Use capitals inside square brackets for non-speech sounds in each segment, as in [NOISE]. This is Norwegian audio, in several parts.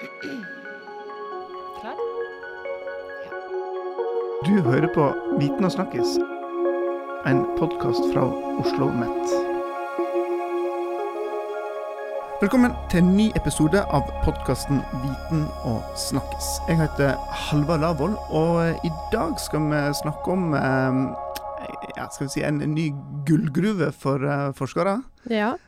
Klar? Du hører på Viten og snakkes, en podkast fra Oslo Mett. Velkommen til en ny episode av podkasten Viten og snakkes. Jeg heter Halvard Lavoll, og i dag skal vi snakke om eh, ja, skal vi si en ny gullgruve for eh, forskere. Ja.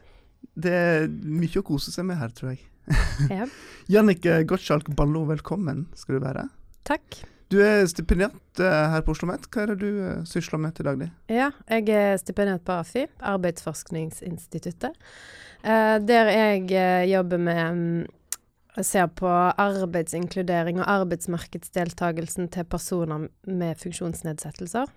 Det er mye å kose seg med her, tror jeg. [LAUGHS] ja. Jannicke Gottschalk Ballo, velkommen skal du være. Takk. Du er stipendiat eh, her på Oslo OsloMet. Hva er det du eh, sysler med til daglig? Ja, jeg er stipendiat på AFI, Arbeidsforskningsinstituttet. Eh, der jeg jobber med mm, Ser på arbeidsinkludering og arbeidsmarkedsdeltagelsen til personer med funksjonsnedsettelser.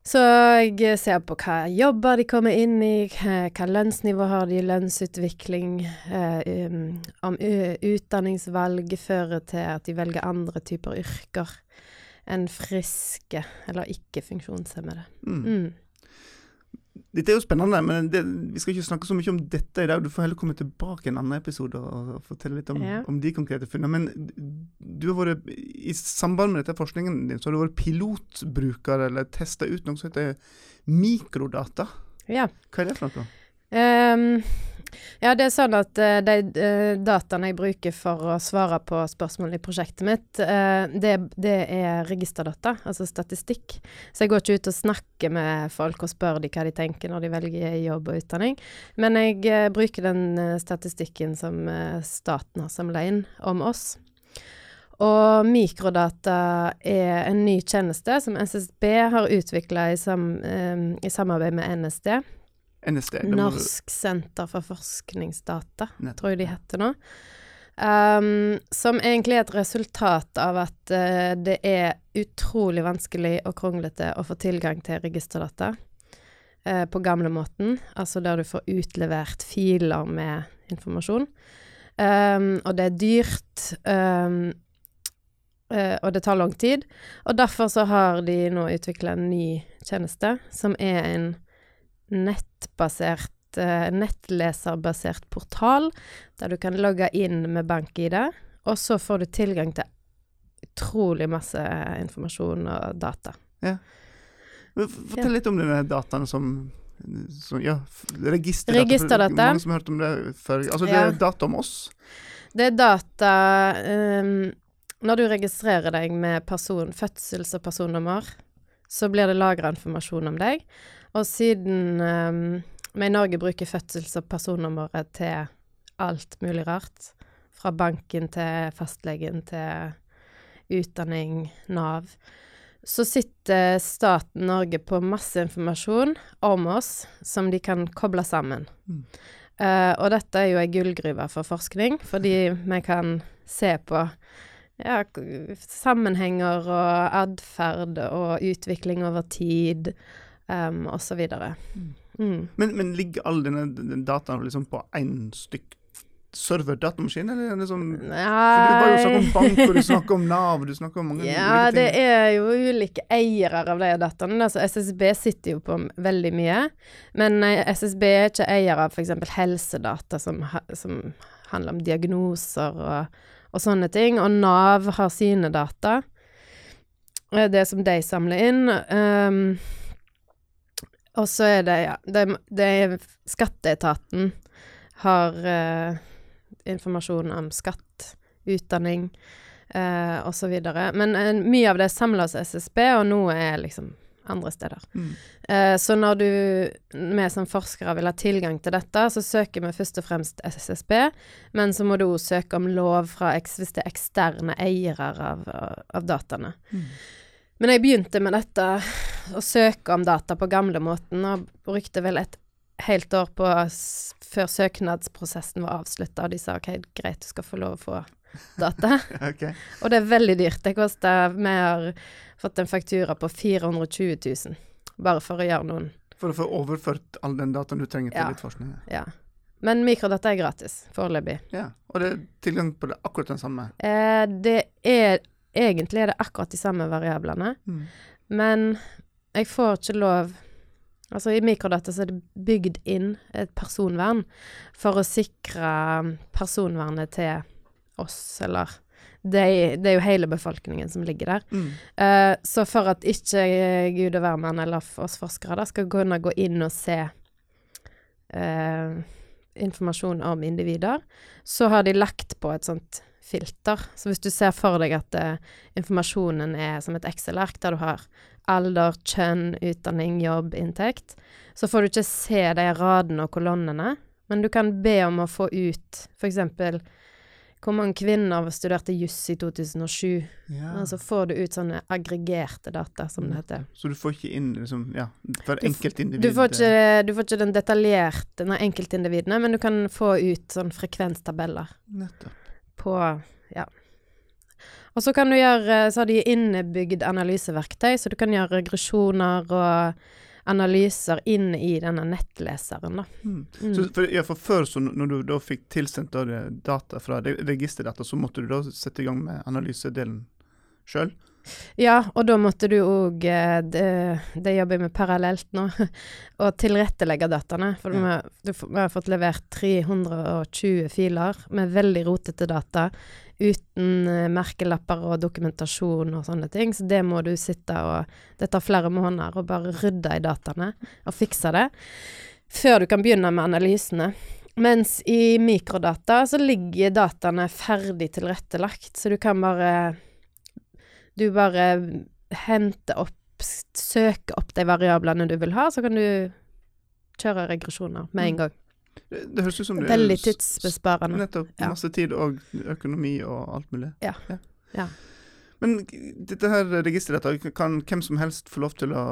Så jeg ser på hva jobber de kommer inn i, hva lønnsnivå har de, lønnsutvikling, eh, um, om utdanningsvalget utdanningsvalg fører til at de velger andre typer yrker enn friske eller ikke funksjonshemmede. Mm. Mm. Dette er jo spennende, men det, vi skal ikke snakke så mye om dette i dag. Du får heller komme tilbake i en annen episode og, og fortelle litt om, Ja. om de konkrete funnene. Men du har vært, i samband med dette forskningen din, så har du vært pilotbruker eller testa ut noe som heter mikrodata. Ja. Hva er det for noe? Ehm, ja, det er sånn at uh, de uh, dataene jeg bruker for å svare på spørsmål i prosjektet mitt, uh, det, det er registerdata, altså statistikk. Så jeg går ikke ut og snakker med folk og spør de hva de tenker når de velger jobb og utdanning. Men jeg bruker den statistikken som staten har samla inn om oss. Og mikrodata er en ny tjeneste som SSB har utvikla i, sam, i samarbeid med NSD. NSD? Norsk senter for forskningsdata, Nettopp. tror jeg de heter nå. Um, som egentlig er et resultat av at uh, det er utrolig vanskelig og kronglete å få tilgang til registerdata uh, på gamlemåten, altså der du får utlevert filer med informasjon. Um, og det er dyrt, um, uh, og det tar lang tid. Og derfor så har de nå utvikla en ny tjeneste, som er en nettbasert, eh, nettleserbasert portal, der du kan logge inn med bank-ID, og så får du tilgang til utrolig masse informasjon og data. Men f- Fortell litt om denne dataen som, som Ja, registerdata. Registerdata. er Mange som har hørt om det før. Altså, det Ja. er data om oss. Det er data um, Når du registrerer deg med person, fødsels- og personnummer, så blir det lagra informasjon om deg. Og siden ehm, vi i Norge bruker fødsels- og personnummeret til alt mulig rart, fra banken til fastlegen til utdanning, Nav, så sitter staten Norge på masse informasjon om oss som de kan koble sammen. Mm. Uh, og dette er jo ei gullgruve for forskning, fordi vi kan se på ja, sammenhenger og atferd og utvikling over tid, um, så videre. Mm. Men, men ligger all denne den dataen liksom på én stykk server, datamaskin, eller er det sånn For du var jo snakk om bank, og du snakker om Nav, du snakker om mange Ja, ulike det er jo ulike eiere av de dataene. Altså, SSB sitter jo på veldig mye. Men SSB er ikke eier av f.eks. helsedata som, som handler om diagnoser og, og sånne ting. Og Nav har sine data. Eh, Det som de samler inn. ehm, og så er det, ja det, det er Skatteetaten har eh, informasjon om skatt, utdanning eh, videre. Men eh, mye av det samler hos SSB, og noe er liksom andre steder. Mm. Eh, så når du, vi som forskere vil ha tilgang til dette, så søker vi først og fremst SSB, men så må du også søke om lov fra eks, hvis det er eksterne eiere av, av dataene. Mm. Men jeg begynte med dette, å søke om data på gamlemåten, og brukte vel et helt år på før søknadsprosessen var avslutta, og de sa OK, greit, du skal få lov å få data. [LAUGHS] okay. Og det er veldig dyrt. Det koster Vi har fått en faktura på 420 000, bare for å gjøre noen For å få overført all den dataen du trenger til Ja. litt forskning. Ja. Men mikrodata er gratis, foreløpig. Ja. Og det er tilgang på det, akkurat den samme. Eh, det er Egentlig er det akkurat de samme variablene, Mm. men jeg får ikke lov Altså, i mikrodata så er det bygd inn et personvern for å sikre personvernet til oss, eller de, Det er jo hele befolkningen som ligger der. Mm. Uh, så for at ikke Gud og hvermann eller oss forskere da, skal kunne gå inn og se uh, informasjon om individer, så har de lagt på et sånt filter. Så hvis du ser for deg at eh, informasjonen er som et Excel-ark, der du har alder, kjønn, utdanning, jobb, inntekt, så får du ikke se de radene og kolonnene, men du kan be om å få ut f.eks. hvor mange kvinner studerte juss i 2007. Ja. Og så får du ut sånne aggregerte data, som det heter. Så du får ikke inn liksom, ja, for enkeltindivid Du får ikke, du får ikke den detaljerte nei, enkeltindividene, men du kan få ut sånn frekvenstabeller Nettopp. På Ja. Og så kan du gjøre Så har de innebygd analyseverktøy, så du kan gjøre regresjoner og analyser inn i denne nettleseren, da. Mm. Mm. Så for, ja, for før, så når du da fikk tilsendt data fra registerdata, så måtte du da sette i gang med analysedelen sjøl? Ja, og da måtte du òg det, det jobber jeg med parallelt nå, [LAUGHS] å tilrettelegge dataene. For vi, du, vi har fått levert 320 filer med veldig rotete data, uten eh, merkelapper og dokumentasjon og sånne ting. Så det må du sitte og Det tar flere måneder å bare rydde i dataene og fikse det, før du kan begynne med analysene. Mens i mikrodata så ligger dataene ferdig tilrettelagt, så du kan bare du bare henter opp Søker opp de variablene du vil ha, så kan du kjøre regresjoner med en Mm. gang. Det, det høres ut som det Veldig s- tidsbesparende. Nettopp. Ja. Masse tid og økonomi og alt mulig. Ja. Ja. Men dette her registeret, kan hvem som helst få lov til å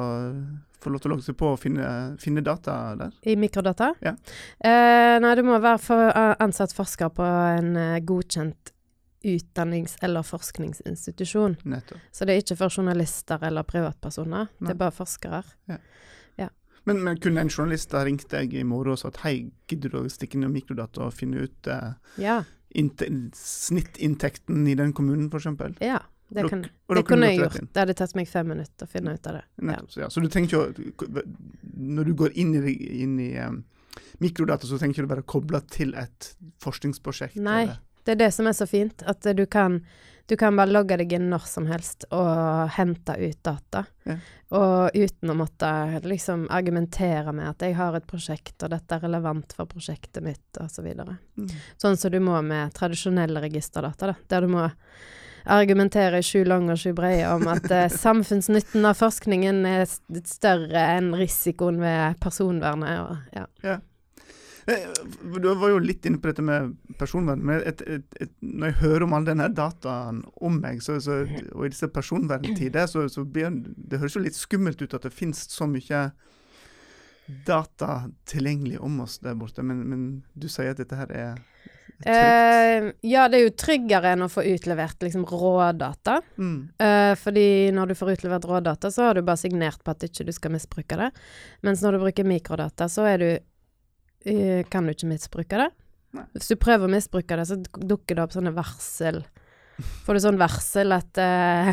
få lov til å logge seg på og finne, finne data der? I mikrodata? Ja. Eh, nei, du må være for, ansatt forsker på en eh, godkjent utdannings- eller forskningsinstitusjon. Nettopp. Så det er ikke for journalister eller privatpersoner. Nei. Det er bare forskere. Men, men kunne en journalist ha ringt deg i morgen og sagt hei, gidder du å stikke i mikrodata og finne ut eh, Ja. snittinntekten i den kommunen, f.eks.? ja. Det, kan, det kunne jeg gjort. Det hadde tatt meg fem minutter å finne ut av det. Ja. Nettopp, så, ja. så du tenker ikke Når du går inn i, inn i um, mikrodata, så tenker du bare å koble til et forskningsprosjekt? Nei. eller? Det er det som er så fint, at du kan, du kan bare logge deg inn når som helst og hente ut data. Ja. Og uten å måtte liksom argumentere med at jeg har et prosjekt, og dette er relevant for prosjektet mitt, osv. Så. Mm. sånn som du må med tradisjonelle registerdata, da, der du må argumentere i sju lange og sju brede om at eh, [LAUGHS] samfunnsnytten av forskningen er større enn risikoen ved personvernet. Og, ja. Eh, Du var jo litt inne på dette med personvern, men et, et, et, når jeg hører om all denne dataen om meg, så, så, og i disse personverntider, så, så blir det høres jo litt skummelt ut at det finnes så mye data tilgjengelig om oss der borte, men, men du sier at dette her er? Eh, ja, det er jo tryggere enn å få utlevert liksom rådata. Mm. Uh, fordi når du får utlevert rådata, så har du bare signert på at ikke du skal misbruke det. Mens når du bruker mikrodata, så er du eh, kan du ikke misbruke det. Nei. Hvis du prøver å misbruke det, så dukker det opp sånne varsel. Får du sånn varsel at uh,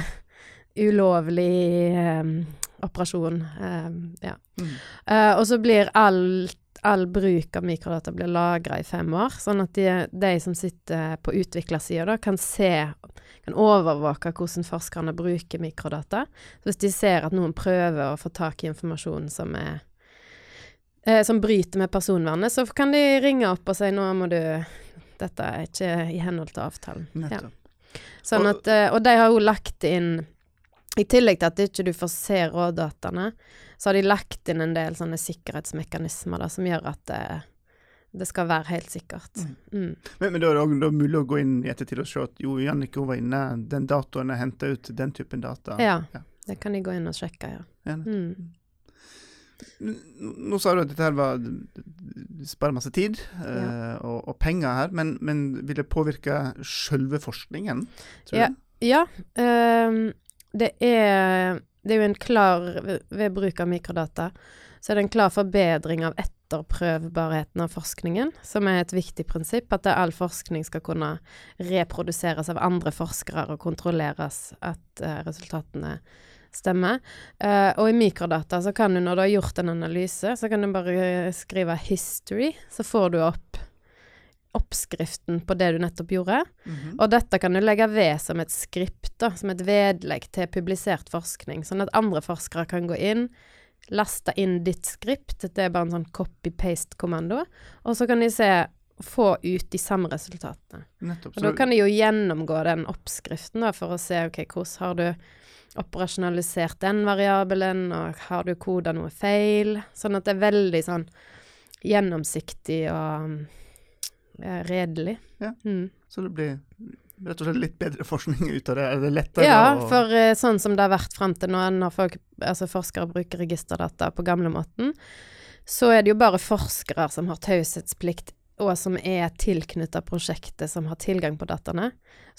ulovlig um, operasjon eh, Ja. Mm. Uh, og så blir all, all bruk av mikrodata blir lagra i fem år, sånn at de, de som sitter på utviklersida, kan se kan overvåke hvordan forskerne bruker mikrodata. Så hvis de ser at noen prøver å få tak i informasjon som er eh, som bryter med personvernet, så kan de ringe opp og si nå må du Dette er ikke i henhold til avtalen. Ja. Sånn at, eh, og de har jo lagt inn I tillegg til at ikke du får se rådataene, så har de lagt inn en del sånne sikkerhetsmekanismer da, som gjør at det, det skal være helt sikkert. Mm. Men, men da er det mulig å gå inn i ettertid og se at jo, Jannicke var inne, den datoen er henta ut den typen data. Ja, Ja. det kan de gå inn og sjekke, ja. Ja, Mm. Nå sa du at dette her var sparer masse tid ja. og, og penger her, men, men vil det påvirke selve forskningen? Tror Ja. Ja, um, det er Det er jo en klar ved, ved bruk av mikrodata, så er det en klar forbedring av etterprøvbarheten av forskningen, som er et viktig prinsipp. At all forskning skal kunne reproduseres av andre forskere og kontrolleres at uh, resultatene stemmer. Uh, og i mikrodata så kan du, når du har gjort en analyse, så kan du bare skrive 'history', så får du opp oppskriften på det du nettopp gjorde. Mhm. Og dette kan du legge ved som et skript, da, som et vedlegg til publisert forskning, sånn at andre forskere kan gå inn, laste inn ditt skript, det er bare en sånn copy-paste-kommando, og så kan de se, få ut de samme resultatene. Nettopp. Og da kan de jo gjennomgå den oppskriften da, for å se ok, hvordan har du operasjonalisert den variabelen, og har du koda noe feil? Sånn at det er veldig sånn gjennomsiktig og eh, redelig. Ja. Mm. Så det blir rett og slett litt bedre forskning ut av det? Er det lettere Ja, for eh, sånn som det har vært frem til nå, når folk, altså forskere bruker registerdata på gamlemåten, så er det jo bare forskere som har taushetsplikt, og som er tilknytta prosjektet, som har tilgang på dataene.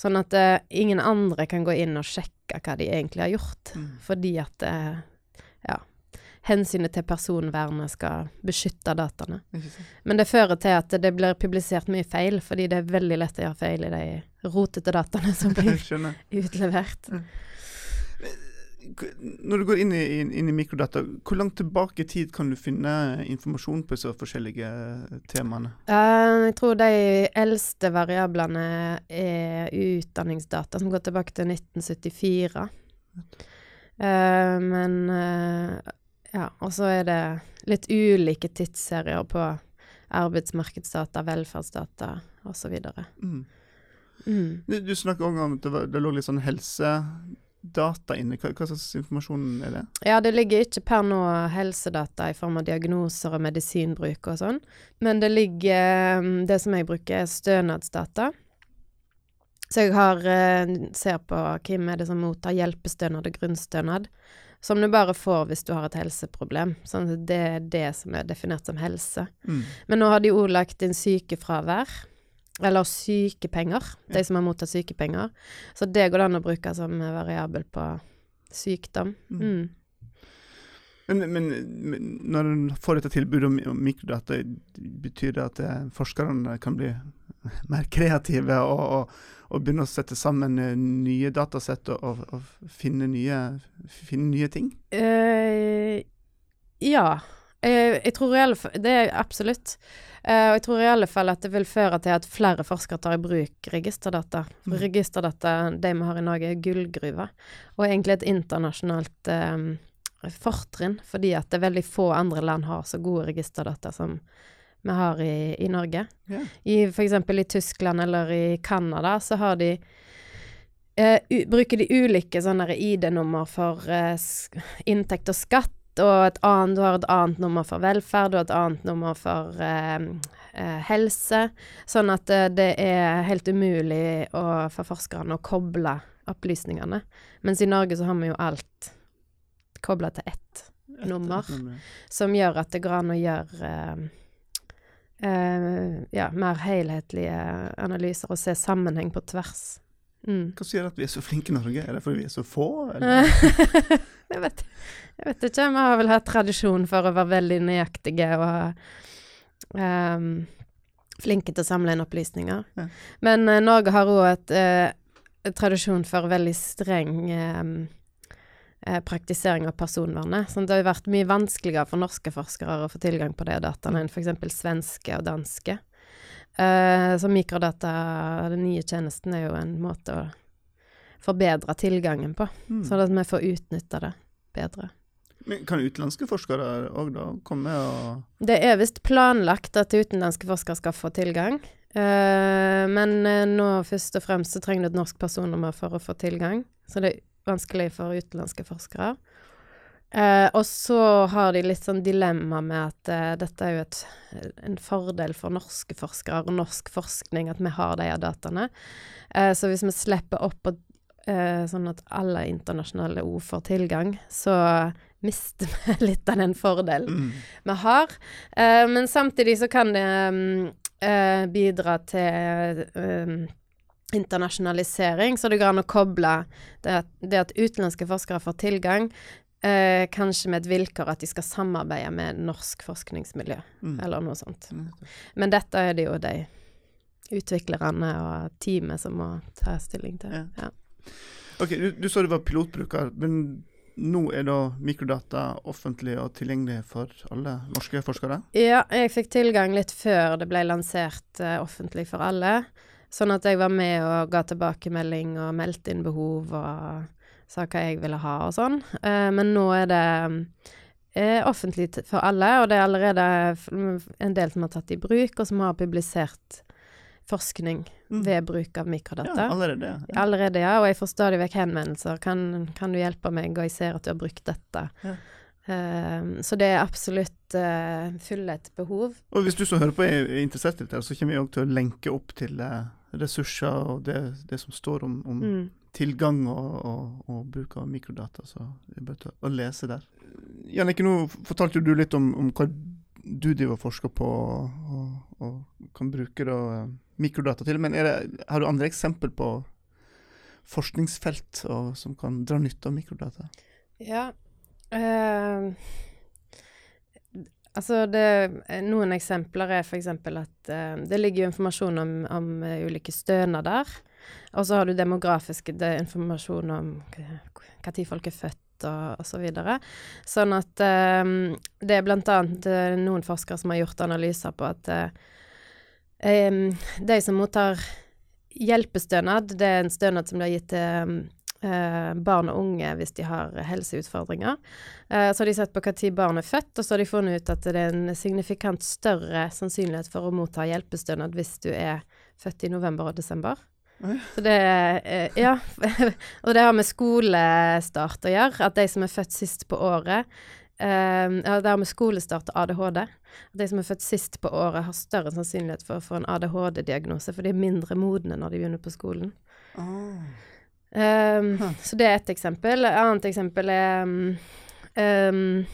Sånn at uh, ingen andre kan gå inn og sjekke hva de egentlig har gjort, Mm. fordi at uh, ja, hensynet til personvernet skal beskytte dataene. Men det fører til at det blir publisert mye feil, fordi det er veldig lett å gjøre feil i de rotete dataene som [LAUGHS] blir utlevert. K- Når du går inn i, inn, i mikrodata, hvor langt tilbake i tid kan du finne informasjon på disse forskjellige temaene? Uh, jeg tror de eldste variablene er utdanningsdata som går tilbake til 1974. Uh, men uh, ja, og så er det litt ulike tidsserier på arbeidsmarkedsdata, velferdsdata osv. Mm. Mm. Du, du snakker òg om at det, det lå litt sånn helsedata inne. Hva, hva slags informasjon er det? Ja, det ligger ikke per nå helsedata i form av diagnoser og medisinbruk og sånn, men det ligger mm, Det som jeg bruker, er stønadsdata. Så jeg har eh, ser på hvem er det som mottar hjelpestønad og grunnstønad, som du bare får hvis du har et helseproblem. Sånn det er det som er definert som helse. Mm. Men nå har de òg lagt inn sykefravær. Eller sykepenger, de som har mottatt sykepenger. Så det går det an å bruke som variabel på sykdom. Mm. Mm. Men, men, men når en får dette tilbudet om, om mikrodata, betyr det at eh, forskerne kan bli [LAUGHS] mer kreative og, og, og begynne å sette sammen eh, nye datasett og, og, og finne, nye, finne nye ting? Uh, ja. Eh, jeg tror i alle fall Det er absolutt. Eh, og jeg tror i alle fall at det vil føre til at flere forskere tar i bruk registerdata. For Mm. registerdata, de vi har i Norge, er gullgruva Og egentlig et internasjonalt eh, fortrinn, fordi at det er veldig få andre land har så gode registerdata som vi har i, i Norge. Ja. I eksempel i Tyskland eller i Canada så har de Uh, Bruker de ulike sånne ID-nummer for uh, inntekt og skatt, og et annet, du har et annet nummer for velferd, og et annet nummer for eh, eh, helse. Sånn at eh, det er helt umulig å, for forskerne å koble opplysningene. Mens i Norge så har vi jo alt kobla til ett Et- Nummer. et nummer. som gjør at det går an å gjøre eh, Uh, ja, mer helhetlige analyser og se sammenheng på tvers. Mm. Hva sier at vi er så flinke i Norge? Er det fordi vi er så få? Eller? [LAUGHS] jeg, vet, jeg vet ikke. Vi har vel hatt tradisjon for å være veldig nøyaktige og um, flinke til å samle inn opplysninger. Ja. Men uh, Norge har òg et, uh, tradisjon for veldig streng eh, praktisering av personvernet. Sånn, det har jo vært mye vanskeligere for norske forskere å få tilgang på de dataene enn f.eks. svenske og danske. Uh, så mikrodata, den nye tjenesten, er jo en måte å forbedre tilgangen på. Mm. Sånn at vi får utnytta det bedre. Men kan utenlandske forskere òg da komme og Det er visst planlagt at utenlandske forskere skal få tilgang. Uh, men eh, nå først og fremst så trenger du et norsk personnummer for å få tilgang. Så det er vanskelig for utenlandske forskere. Uh, og så har de litt sånn dilemma med at uh, dette er jo et, en fordel for norske forskere og norsk forskning at vi har de dataene. Uh, så hvis vi slipper opp og, sånn at alle internasjonale ord får tilgang, så mister [LAUGHS] vi litt av den fordelen mm. vi har. Eh, men samtidig så kan det mm, eh, bidra til eh, internasjonalisering, så det går an å koble det at, det at utenlandske forskere får tilgang, eh, kanskje med et vilkår at de skal samarbeide med norsk forskningsmiljø, Mm. eller noe sånt. Mm. Men dette er det jo de utviklerne og teamet som må ta stilling til. Ja. Ja. Ok, du, du sa du var pilotbruker, men nå er da mikrodata offentlig og tilgjengelig for alle norske forskere? Ja, jeg fikk tilgang litt før det ble lansert uh, offentlig for alle. Sånn at jeg var med og ga tilbakemelding og meldte inn behov og sa hva jeg ville ha og sånn. Uh, men nå er det uh, offentlig for alle, og det er allerede en del som har tatt i bruk, og som har publisert forskning mm. ved bruk av mikrodata. Ja, allerede, ja. Allerede, ja. Og jeg får stadig vekk henvendelser. Kan, kan, du hjelpe meg, og jeg ser at du har brukt dette. Ja. Um, så det er absolutt uh, fylle et behov. Og hvis du som hører på er, interessert i dette, så kommer vi òg til å lenke opp til uh, ressurser og det, det, som står om, om mm. tilgang og, og, og, bruk av mikrodata. Så det er bare til å lese der. Jannicke, nå fortalte du litt om, om hva du driver og forsker på og, og kan bruke da, mikrodata til. Men det, har du andre eksempel på forskningsfelt og, som kan dra nytte av mikrodata? Ja. Uh, altså det, noen eksempler er f.eks. at uh, det ligger informasjon om, om uh, ulike stønader. Og så har du demografisk informasjon om når folk er født og osv. Så videre. sånn at det er uh, noen forskere som har gjort analyser på at de som mottar hjelpestønad, det er en stønad som blir gitt til uh, barn og unge hvis de har helseutfordringer. så har de sett på når barn er født, og så har de funnet ut at det er en signifikant større sannsynlighet for å motta hjelpestønad hvis du er født i november og desember. Så det eh, Ja. [LAUGHS] og det har med skolestart å gjøre. At de som er født sist på året ja, Det har med skolestart og ADHD. At de som er født sist på året, har større sannsynlighet for å få en ADHD-diagnose, for de er mindre modne når de begynner på skolen. Oh. Um, huh. Så det er ett eksempel. Et annet eksempel er um,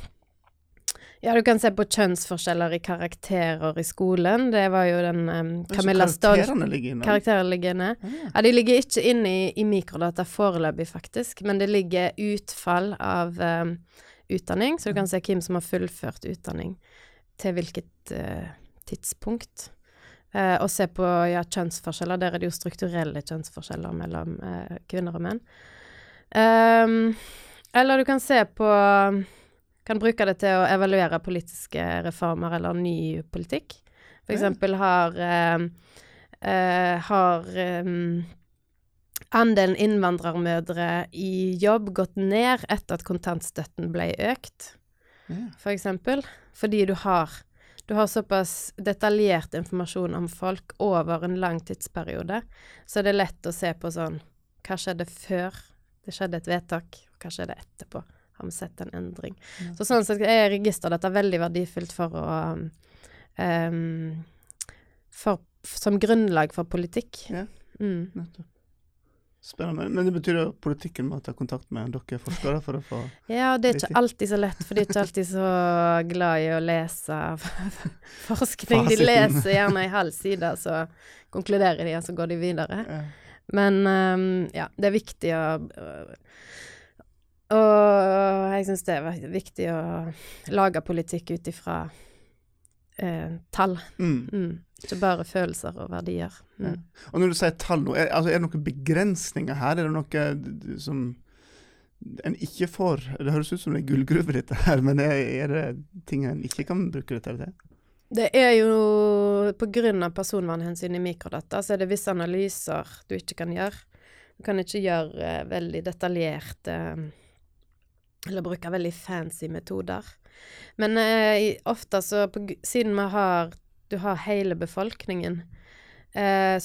ja, du kan se på kjønnsforskjeller i karakterer i skolen. Det var jo den um, Camilla Stolz Karakterene ligger inne? Inne. Ah. Ja, de ligger ikke inne i, i mikrodata foreløpig, faktisk, men det ligger utfall av um, utdanning, så du kan se hvem som har fullført utdanning til hvilket uh, tidspunkt. Uh, og se på ja, kjønnsforskjeller. Der er det jo strukturelle kjønnsforskjeller mellom uh, kvinner og menn. Um, eller du kan se på kan bruke det til å evaluere politiske reformer eller ny politikk. For eksempel har eh, eh, har um, andelen innvandrermødre i jobb gått ned etter at kontantstøtten ble økt, for eksempel. Fordi du har du har såpass detaljert informasjon om folk over en lang tidsperiode, så er det lett å se på sånn Hva skjedde før det skjedde et vedtak, hva skjedde etterpå? har vi sett en endring. Ja. Så sånn sett er registerdata veldig verdifullt for å um, for, Som grunnlag for politikk. Ja, mm. nettopp. Spennende. Men det betyr at politikken må ta kontakt med dere forskere for å få Ja, det er ikke alltid så lett, for de er ikke alltid så glad i å lese [LAUGHS] forskning. De leser gjerne ei halv side, så konkluderer de, og så går de videre. Ja. Men um, ja, det er viktig å og jeg syns det er viktig å lage politikk ut ifra eh, tall. Mm. Mm. Ikke bare følelser og verdier. Mm. Ja. Og når du sier tall er, altså, er, det noen begrensninger her? Er det noe som en ikke får Det høres ut som det er gullgruve, dette her, men er, er, det ting en ikke kan bruke dette til? Det er jo pga. personvernhensyn i mikrodata, så er det visse analyser du ikke kan gjøre. Du kan ikke gjøre eh, veldig detaljerte eh, eller bruker veldig fancy metoder. Men eh, ofte så på, Siden vi har Du har hele befolkningen, eh,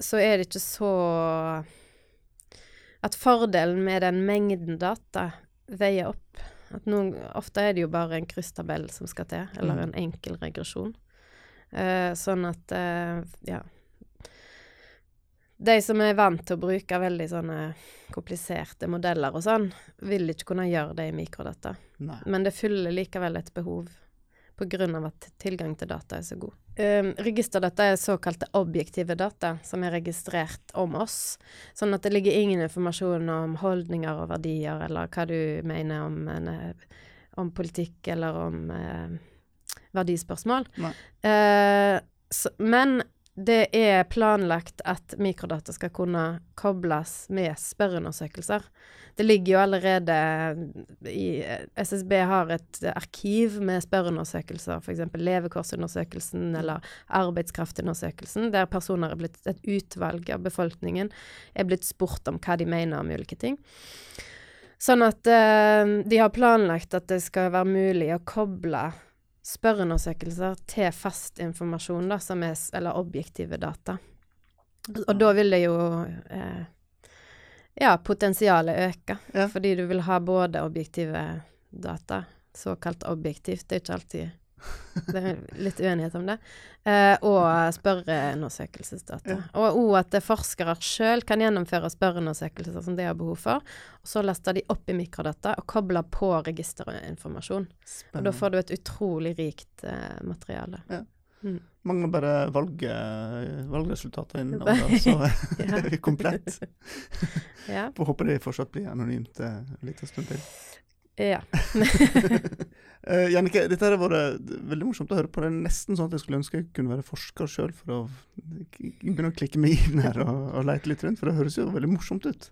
så er det ikke så At fordelen med den mengden data veier opp. At noen, ofte er det jo bare en krysstabell som skal til, eller mm. en enkel regresjon. Eh, sånn at eh, Ja de som er vant til å bruke veldig sånne kompliserte modeller og sånn, vil ikke kunne gjøre det i mikrodata. Nei. Men det fyller likevel et behov av at tilgang til data er så god. Um, registerdata er såkalte objektive data som er registrert om oss. Sånn at det ligger ingen informasjon om holdninger og verdier, eller hva du mener om, en, eh, om politikk eller om uh, verdispørsmål. Uh, så, men det er planlagt at mikrodata skal kunne kobles med spørreundersøkelser. Det ligger jo allerede i SSB har et arkiv med spørreundersøkelser, f.eks. levekårsundersøkelsen eller arbeidskraftundersøkelsen, der personer er blitt Et utvalg av befolkningen er blitt spurt om hva de mener om ulike ting. Sånn at eh, de har planlagt at det skal være mulig å koble spørreundersøkelser til fast informasjon, da, som er, eller objektive data. Og da vil det jo eh, Ja, potensialet øke. Ja. Fordi du vil ha både objektive data, såkalt objektivt, det er ikke alltid [LAUGHS] det er litt uenighet om det. Eh, og spørreundersøkelsesdata. Ja. Og òg at forskere sjøl kan gjennomføre spørreundersøkelser som de har behov for. Og så laster de opp i mikrodata og kobler på registerinformasjon. Og da får du et utrolig rikt eh, materiale. Mangler bare valg, valgresultater innen [LAUGHS] da, så [LAUGHS] er vi komplett. Ja. Får håpe det fortsatt blir anonymt eh, liten stund til. ja. Eh, Jannike, dette har vært veldig morsomt å høre på. Det er nesten sånn at jeg skulle ønske jeg kunne være forsker sjøl, for å begynne å klikke meg inn her og, og leite litt rundt. For det høres jo veldig morsomt ut.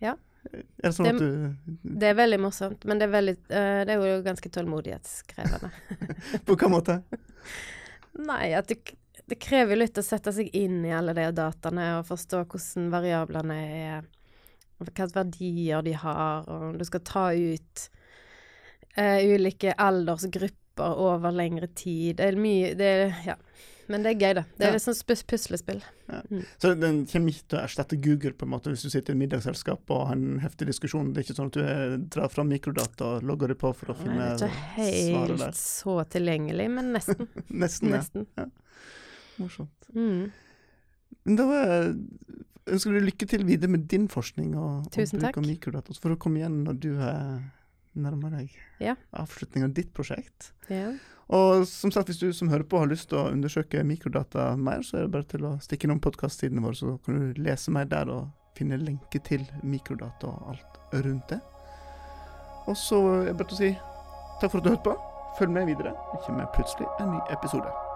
Ja. Er det sånn at du Det er veldig morsomt, men det er, veldig, uh, det er jo ganske tålmodighetskrevende. [LAUGHS] På hvilken måte? [LAUGHS] Nei, at det, det krever jo litt å sette seg inn i alle de dataene og forstå hvordan variablene er, hvilke verdier de har, og du skal ta ut eh, ulike aldersgrupper over lengre tid. Det er mye det er, Ja. Men det er gøy, da. Det er Ja. litt sånn puslespill. Så den kommer ikke til å erstatte Google på en måte hvis du sitter i et middagsselskap og har en heftig diskusjon. Det er ikke sånn at du eh, drar fram mikrodata og logger deg på for å Nei, finne det er ikke helt så tilgjengelig, men nesten. [LAUGHS] Nesten, ja. ja. Morsomt. Mm. Men da eh, ønsker du lykke til videre med din forskning og, og bruk av mikrodata. Så får du komme igjen når du er nærmer deg Ja. avslutningen av ditt prosjekt. Ja. Og som sagt, hvis du som hører på har lyst til å undersøke mikrodata mer, så er det bare til å stikke innom podkast-sidene våre, så kan du lese mer der og finne lenke til mikrodata og alt rundt det. Og så er det bare til å si takk for at du hørte på. Følg med videre. Det kommer plutselig en ny episode.